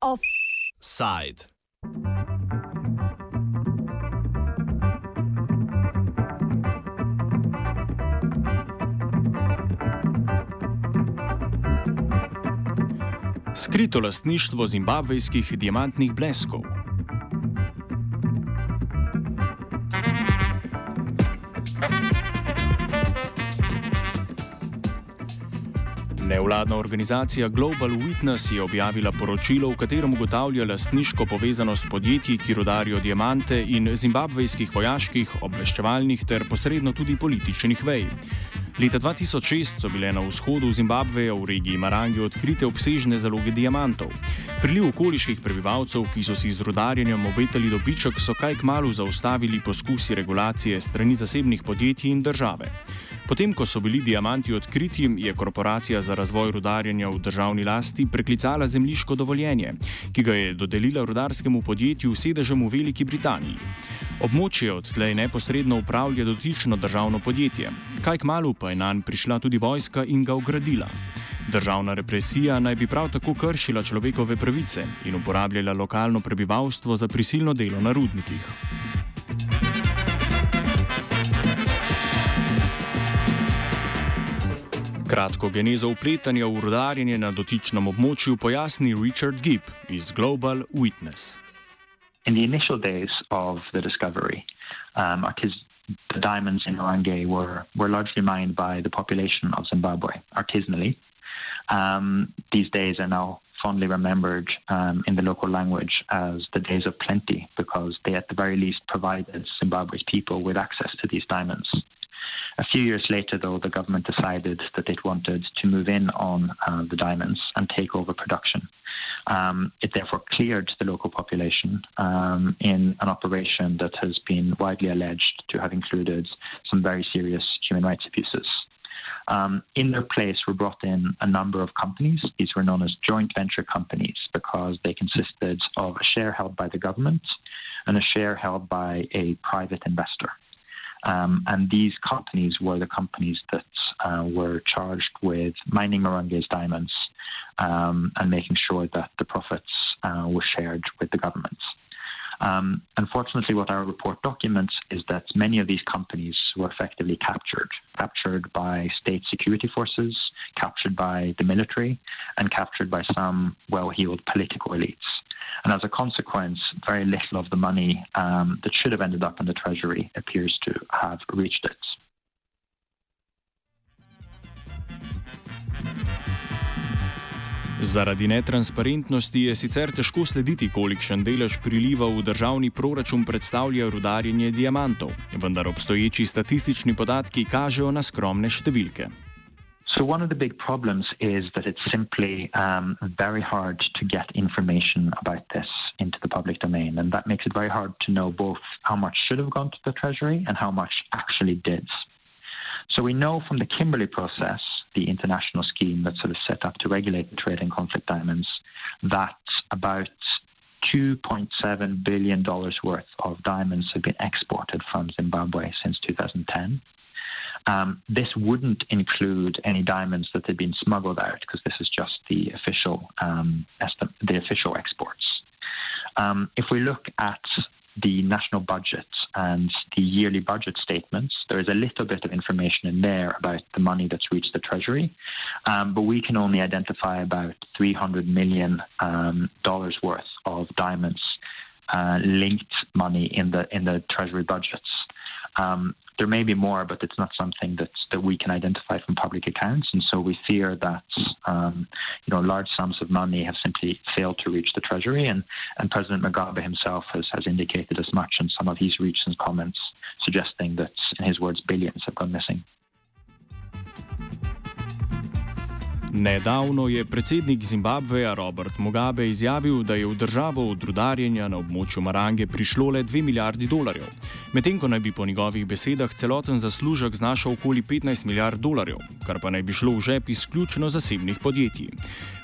Offside. Skrito lastništvo zimbabvejskih diamantnih bleskov. Nevladna organizacija Global Witness je objavila poročilo, v katerem ugotavlja lastniško povezanost podjetij, ki rodarijo diamante in zimbabvejskih vojaških, obveščevalnih ter posredno tudi političnih vej. Leta 2006 so bile na vzhodu Zimbabveja v regiji Marangi odkrite obsežne zaloge diamantov. Priliv okoliških prebivalcev, ki so si z rodarjenjem obetali dobiček, so kaj k malu zaustavili poskusi regulacije strani zasebnih podjetij in države. Potem, ko so bili diamanti odkriti, je korporacija za razvoj rudarjenja v državni lasti preklicala zemljiško dovoljenje, ki ga je dodelila rudarskemu podjetju sedežem v Veliki Britaniji. Območje odtlej neposredno upravlja dotično državno podjetje, kaj k malu pa je nanj prišla tudi vojska in ga ogradila. Državna represija naj bi prav tako kršila človekove pravice in uporabljala lokalno prebivalstvo za prisilno delo na rudnikih. Kratko genezo upletanja v rodarjenje na dotičnem območju pojasni Richard Gibb iz Global Witness. In the initial days of the discovery, um, the diamonds in Marange were, were largely mined by the population of Zimbabwe artisanally. Um, these days are now fondly remembered um, in the local language as the days of plenty because they, at the very least, provided Zimbabwe's people with access to these diamonds. A few years later, though, the government decided that it wanted to move in on uh, the diamonds and take over production. Um, it therefore cleared the local population um, in an operation that has been widely alleged to have included some very serious human rights abuses. Um, in their place were brought in a number of companies. These were known as joint venture companies because they consisted of a share held by the government and a share held by a private investor. Um, and these companies were the companies that uh, were charged with mining Marange's diamonds um, and making sure that the profits uh, were shared with the governments. Um, unfortunately, what our report documents is that many of these companies were effectively captured, captured by state security forces, captured by the military, and captured by some well heeled political elites. And as a consequence, very little of the money um, that should have ended up in the Treasury appears to have reached it. Zaradi netransparentnosti je sicer težko slediti, kolikšen delež priliva v državni proračun predstavlja rudarjenje diamantov, vendar obstoječi statistični podatki kažejo na skromne številke. So one of the big problems is that it's simply um, very hard to get information about this into the public domain, and that makes it very hard to know both how much should have gone to the Treasury and how much actually did. So we know from the Kimberley process, the international scheme that's sort of set up to regulate the trade in conflict diamonds, that about $2.7 billion worth of diamonds have been exported from Zimbabwe since 2010. Um, this wouldn't include any diamonds that had been smuggled out because this is just the official um, the official exports. Um, if we look at the national budget and the yearly budget statements, there is a little bit of information in there about the money that's reached the Treasury, um, but we can only identify about $300 million um, worth of diamonds uh, linked money in the in the Treasury budgets. Um, there may be more, but it's not something that that we can identify from public accounts, and so we fear that um, you know large sums of money have simply failed to reach the treasury, and and President Mugabe himself has has indicated as much in some of his recent comments, suggesting that, in his words, billions have gone missing. Nedavno je predsednik Zimbabveja Robert Mugabe izjavil, da je v državo od rudarjenja na območju Marange prišlo le 2 milijardi dolarjev. Medtem ko naj bi po njegovih besedah celoten zaslužek znašal okoli 15 milijard dolarjev, kar pa naj bi šlo v žep izključno zasebnih podjetij.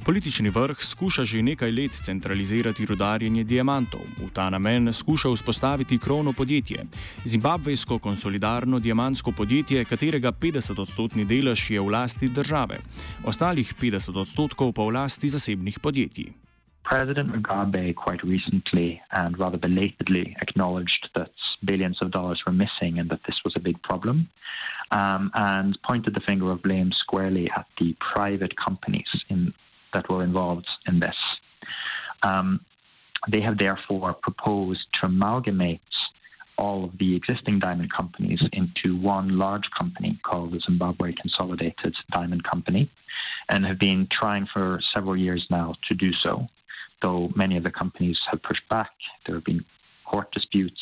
Politični vrh skuša že nekaj let centralizirati rudarjenje diamantov. V ta namen skuša vzpostaviti krovno podjetje, zimbabvejsko konsolidarno diamantsko podjetje, katerega 50-odstotni delež je v lasti države, ostalih 50 odstotkov pa v lasti zasebnih podjetij. President Mugabe quite recently and rather belatedly acknowledged that billions of dollars were missing and that this was a big problem, um, and pointed the finger of blame squarely at the private companies in, that were involved in this. Um, they have therefore proposed to amalgamate all of the existing diamond companies into one large company called the Zimbabwe Consolidated Diamond Company, and have been trying for several years now to do so though many of the companies have pushed back. There have been court disputes,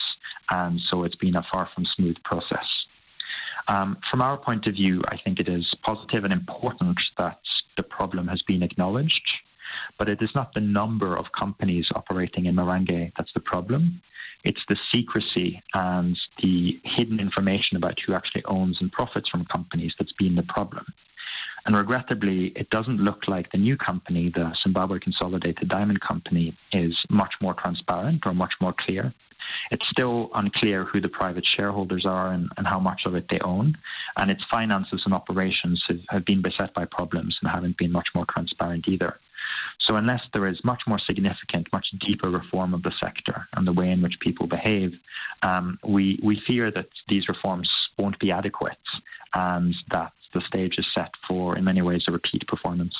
and so it's been a far from smooth process. Um, from our point of view, I think it is positive and important that problem has been acknowledged, but it is not the number of companies operating in Marange that's the problem. It's the secrecy and the hidden information about who actually owns and profits from companies that's been the problem. And regrettably, it doesn't look like the new company, the Zimbabwe Consolidated Diamond Company, is much more transparent or much more clear. It's still unclear who the private shareholders are and, and how much of it they own. And its finances and operations have, have been beset by problems and haven't been much more transparent either. So, unless there is much more significant, much deeper reform of the sector and the way in which people behave, um, we, we fear that these reforms won't be adequate and that the stage is set for, in many ways, a repeat performance.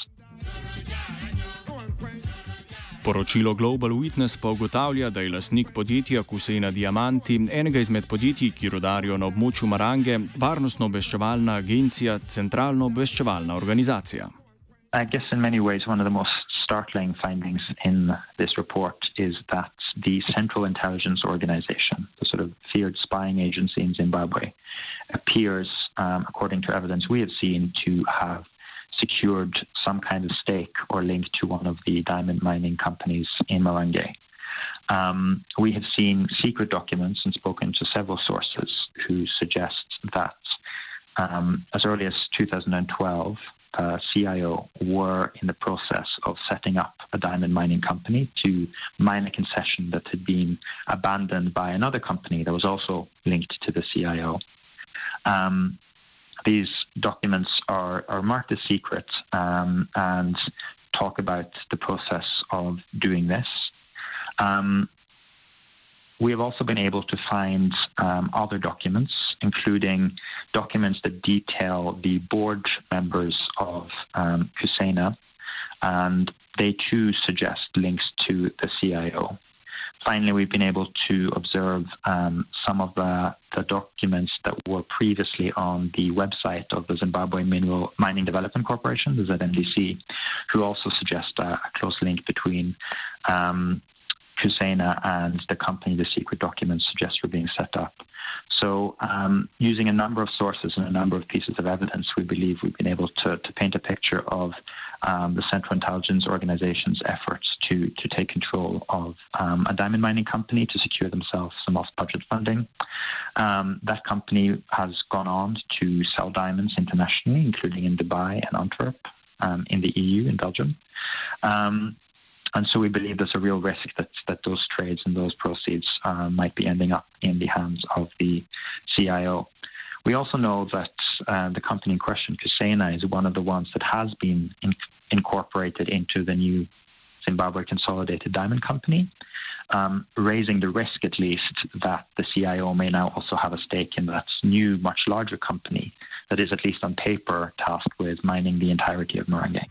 Poročilo Global Witness pa ugotavlja, da je lasnik podjetja Kusena Diamanti enega izmed podjetij, ki rodarijo na območju Marange, varnostno-obveščevalna agencija, centralno obveščevalna organizacija. I guess in many ways one of the most startling findings in this report is that the Central Intelligence Organization, the sort of feared spying agency in Zimbabwe, appears, um, according to evidence we have seen, to have secured some kind of stake or link to one of the diamond mining companies in Marange. Um, we have seen secret documents and spoken to several sources who suggest that um, as early as 2012, uh, CIO were in the process of setting up a diamond mining company to mine a concession that had been abandoned by another company that was also linked to the CIO. Um, these documents are, are marked as secret um, and talk about the process of doing this. Um, we have also been able to find um, other documents, including documents that detail the board members of um, and they too suggest links to the CIO. Finally, we've been able to observe um, some of the, the, documents that were previously on the website of the Zimbabwe Mineral Mining Development Corporation, the ZMDC, who also suggest a, a close link between um, Kusena and the company the secret documents suggest were being set up. So, um, using a number of sources and a number of pieces of evidence, we believe we've been able to, to paint a picture of um, the Central Intelligence Organization's efforts to, to take control of um, a diamond mining company to secure themselves some off budget funding. Um, that company has gone on to sell diamonds internationally, including in Dubai and Antwerp, um, in the EU, in Belgium. Um, and so we believe there's a real risk that, that those trades and those proceeds uh, might be ending up in the hands of the CIO. We also know that uh, the company in question, Kusena, is one of the ones that has been in, incorporated into the new Zimbabwe Consolidated Diamond Company, um, raising the risk at least that the CIO may now also have a stake in that new, much larger company that is, at least on paper, tasked with mining the entirety of Marange.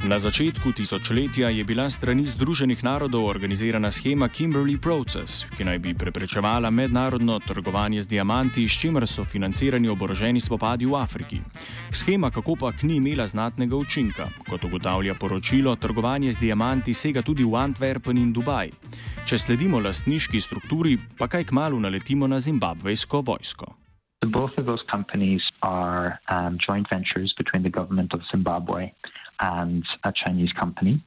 Na začetku tisočletja je bila strani Združenih narodov organizirana schema Kimberley Process, ki naj bi preprečevala mednarodno trgovanje z diamanti, s čimer so financirani oboroženi spopadi v Afriki. Schema kako pa ni imela znatnega učinka. Kot ugotavlja poročilo, trgovanje z diamanti sega tudi v Antwerpen in Dubaj. Če sledimo lastniški strukturi, pa kaj kmalo naletimo na zimbabvejsko vojsko. Both of those companies are um, joint ventures between the government of Zimbabwe and a Chinese company.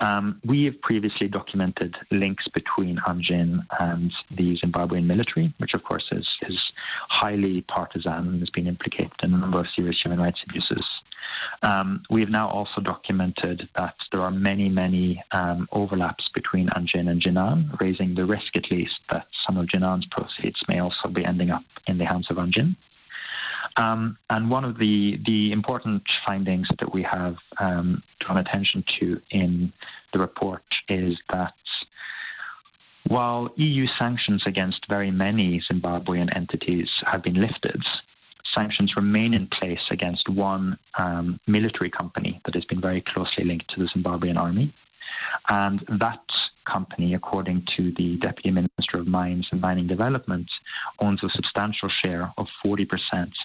Um, we have previously documented links between Anjin and the Zimbabwean military, which of course is, is highly partisan and has been implicated in a number of serious human rights abuses. Um, we have now also documented that there are many, many um, overlaps between Anjin and Jinan, raising the risk at least that some of Jinan's proceeds may also be ending up in the hands of Anjin. Um, and one of the, the important findings that we have um, drawn attention to in the report is that while EU sanctions against very many Zimbabwean entities have been lifted, sanctions remain in place against one um, military company that has been very closely linked to the Zimbabwean army. And that company, according to the Deputy Minister of Mines and Mining Development, owns a substantial share of 40%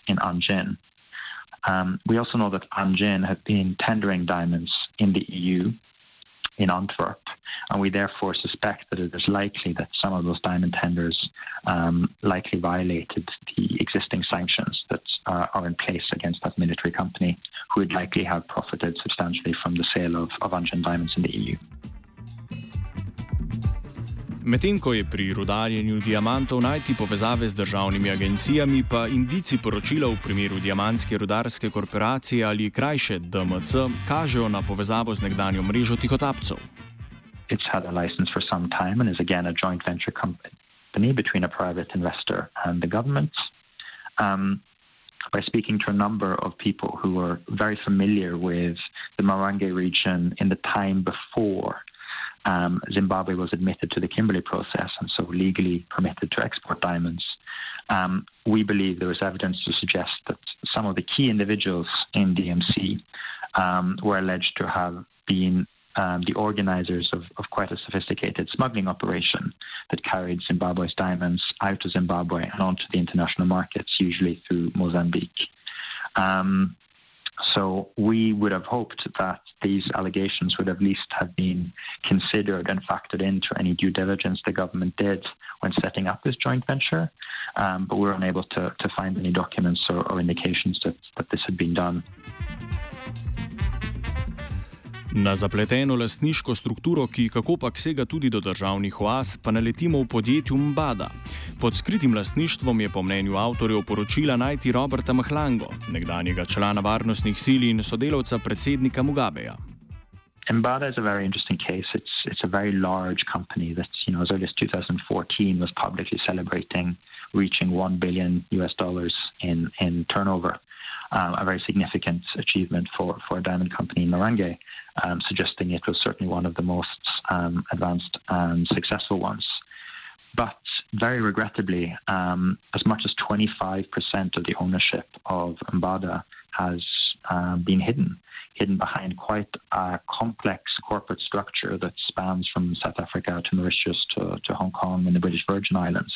in Anjin. Um, we also know that Anjin has been tendering diamonds in the EU, in Antwerp, and we therefore suspect that it is likely that some of those diamond tenders um, likely violated the existing sanctions that uh, are in place against that military company, who would likely have profited substantially from the sale of, of Anjin diamonds in the EU. Medtem ko je pri rudarjenju diamantov najti povezave z državnimi agencijami, pa indici poročila v primeru Diamantske rudarske korporacije ali krajše DMC kažejo na povezavo z nekdanjo mrežo tihotapcev. It's had a license for some time and is again a joint venture company between a private investor and the government. Um, by speaking to a number of people who were very familiar with the Marange region in the time before um, Zimbabwe was admitted to the Kimberley process and so legally permitted to export diamonds. Um, we believe there is evidence to suggest that some of the key individuals in DMC um, were alleged to have been um, the organizers of, of, quite a sophisticated smuggling operation that carried Zimbabwe's diamonds out of Zimbabwe and onto the international markets, usually through Mozambique. Um, so we would have hoped that these allegations would at least have been considered and factored into any due diligence the government did when setting up this joint venture. Um, but we were unable to, to find any documents or, or indications that, that this had been done. Na zapleteno lastniško strukturo, ki kako pa sega tudi do državnih oaz, pa naletimo v podjetju Mbada. Pod skritim lastništvom je po mnenju avtorjev poročila najti Roberta Mahlango, nekdanjega člana varnostnih sil in sodelavca predsednika Mugabeja. Mbada is a very interesting case. It's it's a very large company that, you know, as early as 2014 was publicly celebrating reaching 1 billion US dollars in, in turnover. Um, a very significant achievement for, for a diamond company in Marange, um, suggesting it was certainly one of the most um, advanced and successful ones. But very regrettably, um, as much as 25% of the ownership of Mbada has uh, been hidden, hidden behind quite a complex corporate structure that spans from South Africa to Mauritius to, to Hong Kong and the British Virgin Islands.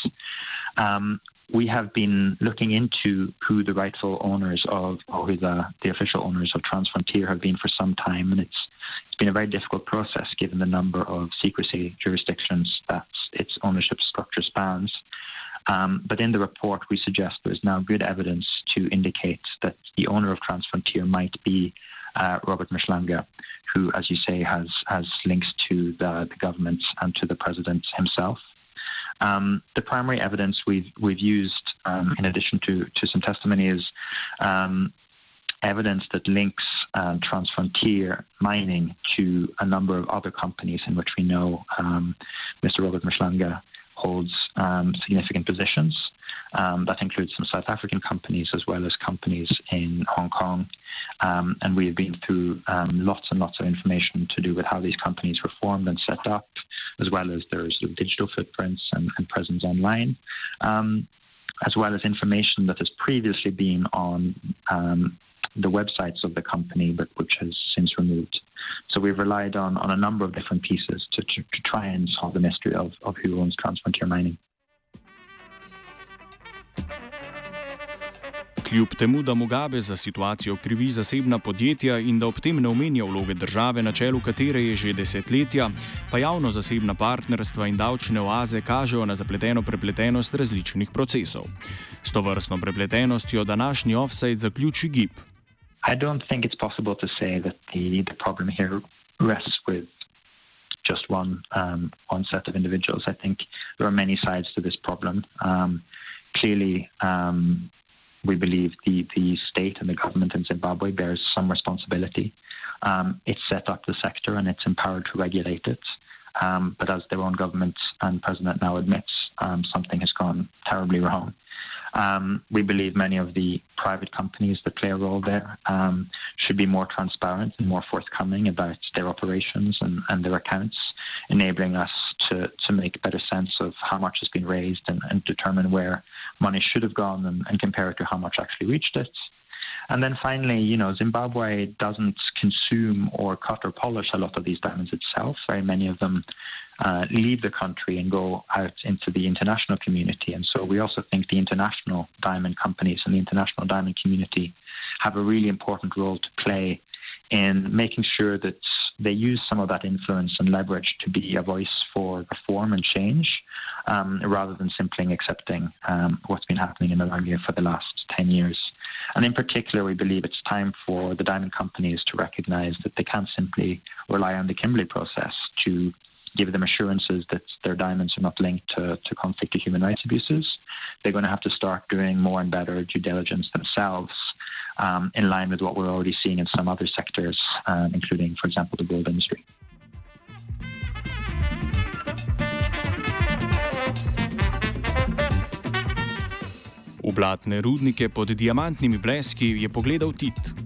Um, we have been looking into who the rightful owners of, or who the, the official owners of Transfrontier have been for some time, and it's it's been a very difficult process given the number of secrecy jurisdictions that its ownership structure spans. Um, but in the report, we suggest there is now good evidence to indicate that the owner of Transfrontier might be uh, Robert Mhlanga, who, as you say, has has links to the, the government and to the president himself. Um, the primary evidence we've we've used, um, in addition to to some testimony, is um, evidence that links uh, Transfrontier mining to a number of other companies in which we know um, Mr. Robert Mhlanga holds um, significant positions. Um, that includes some South African companies as well as companies in Hong Kong. Um, and we have been through um, lots and lots of information to do with how these companies were formed and set up, as well as their sort of digital footprints and, and presence online, um, as well as information that has previously been on um, the websites of the company, but which has since removed. So we've relied on, on a number of different pieces to, to, to try and solve the mystery of, of who owns Transfrontier Mining. Kljub temu, da Mugabe za situacijo krivi zasebna podjetja in da ob tem ne omenja vloge države, na čelu katere je že desetletja, pa javno-zasebna partnerstva in davčne oaze kažejo na zapleteno prepletenost različnih procesov. S to vrstno prepletenostjo današnji offside zaključi GIP. I don't think it's possible to say that the, the problem here rests with just one um, one set of individuals. I think there are many sides to this problem. Um, clearly, um, we believe the the state and the government in Zimbabwe bears some responsibility. Um, it's set up the sector and it's empowered to regulate it. Um, but as their own government and president now admits, um, something has gone terribly wrong. Um, we believe many of the private companies that play a role there um, should be more transparent and more forthcoming about their operations and, and their accounts, enabling us to, to make better sense of how much has been raised and, and determine where money should have gone and, and compare it to how much actually reached it. And then finally, you know, Zimbabwe doesn't consume or cut or polish a lot of these diamonds itself. Very many of them uh, leave the country and go out into the international community. And so we also think the international diamond companies and the international diamond community have a really important role to play in making sure that they use some of that influence and leverage to be a voice for reform and change um, rather than simply accepting um, what's been happening in Marange for the last 10 years. And in particular, we believe it's time for the diamond companies to recognize that they can't simply rely on the Kimberley process to give them assurances that their diamonds are not linked to, to conflict or human rights abuses. They're going to have to start doing more and better due diligence themselves um, in line with what we're already seeing in some other sectors, um, including, for example, the gold industry. V blatne rudnike pod diamantnimi bleski je pogledal Tit.